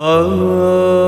Oh.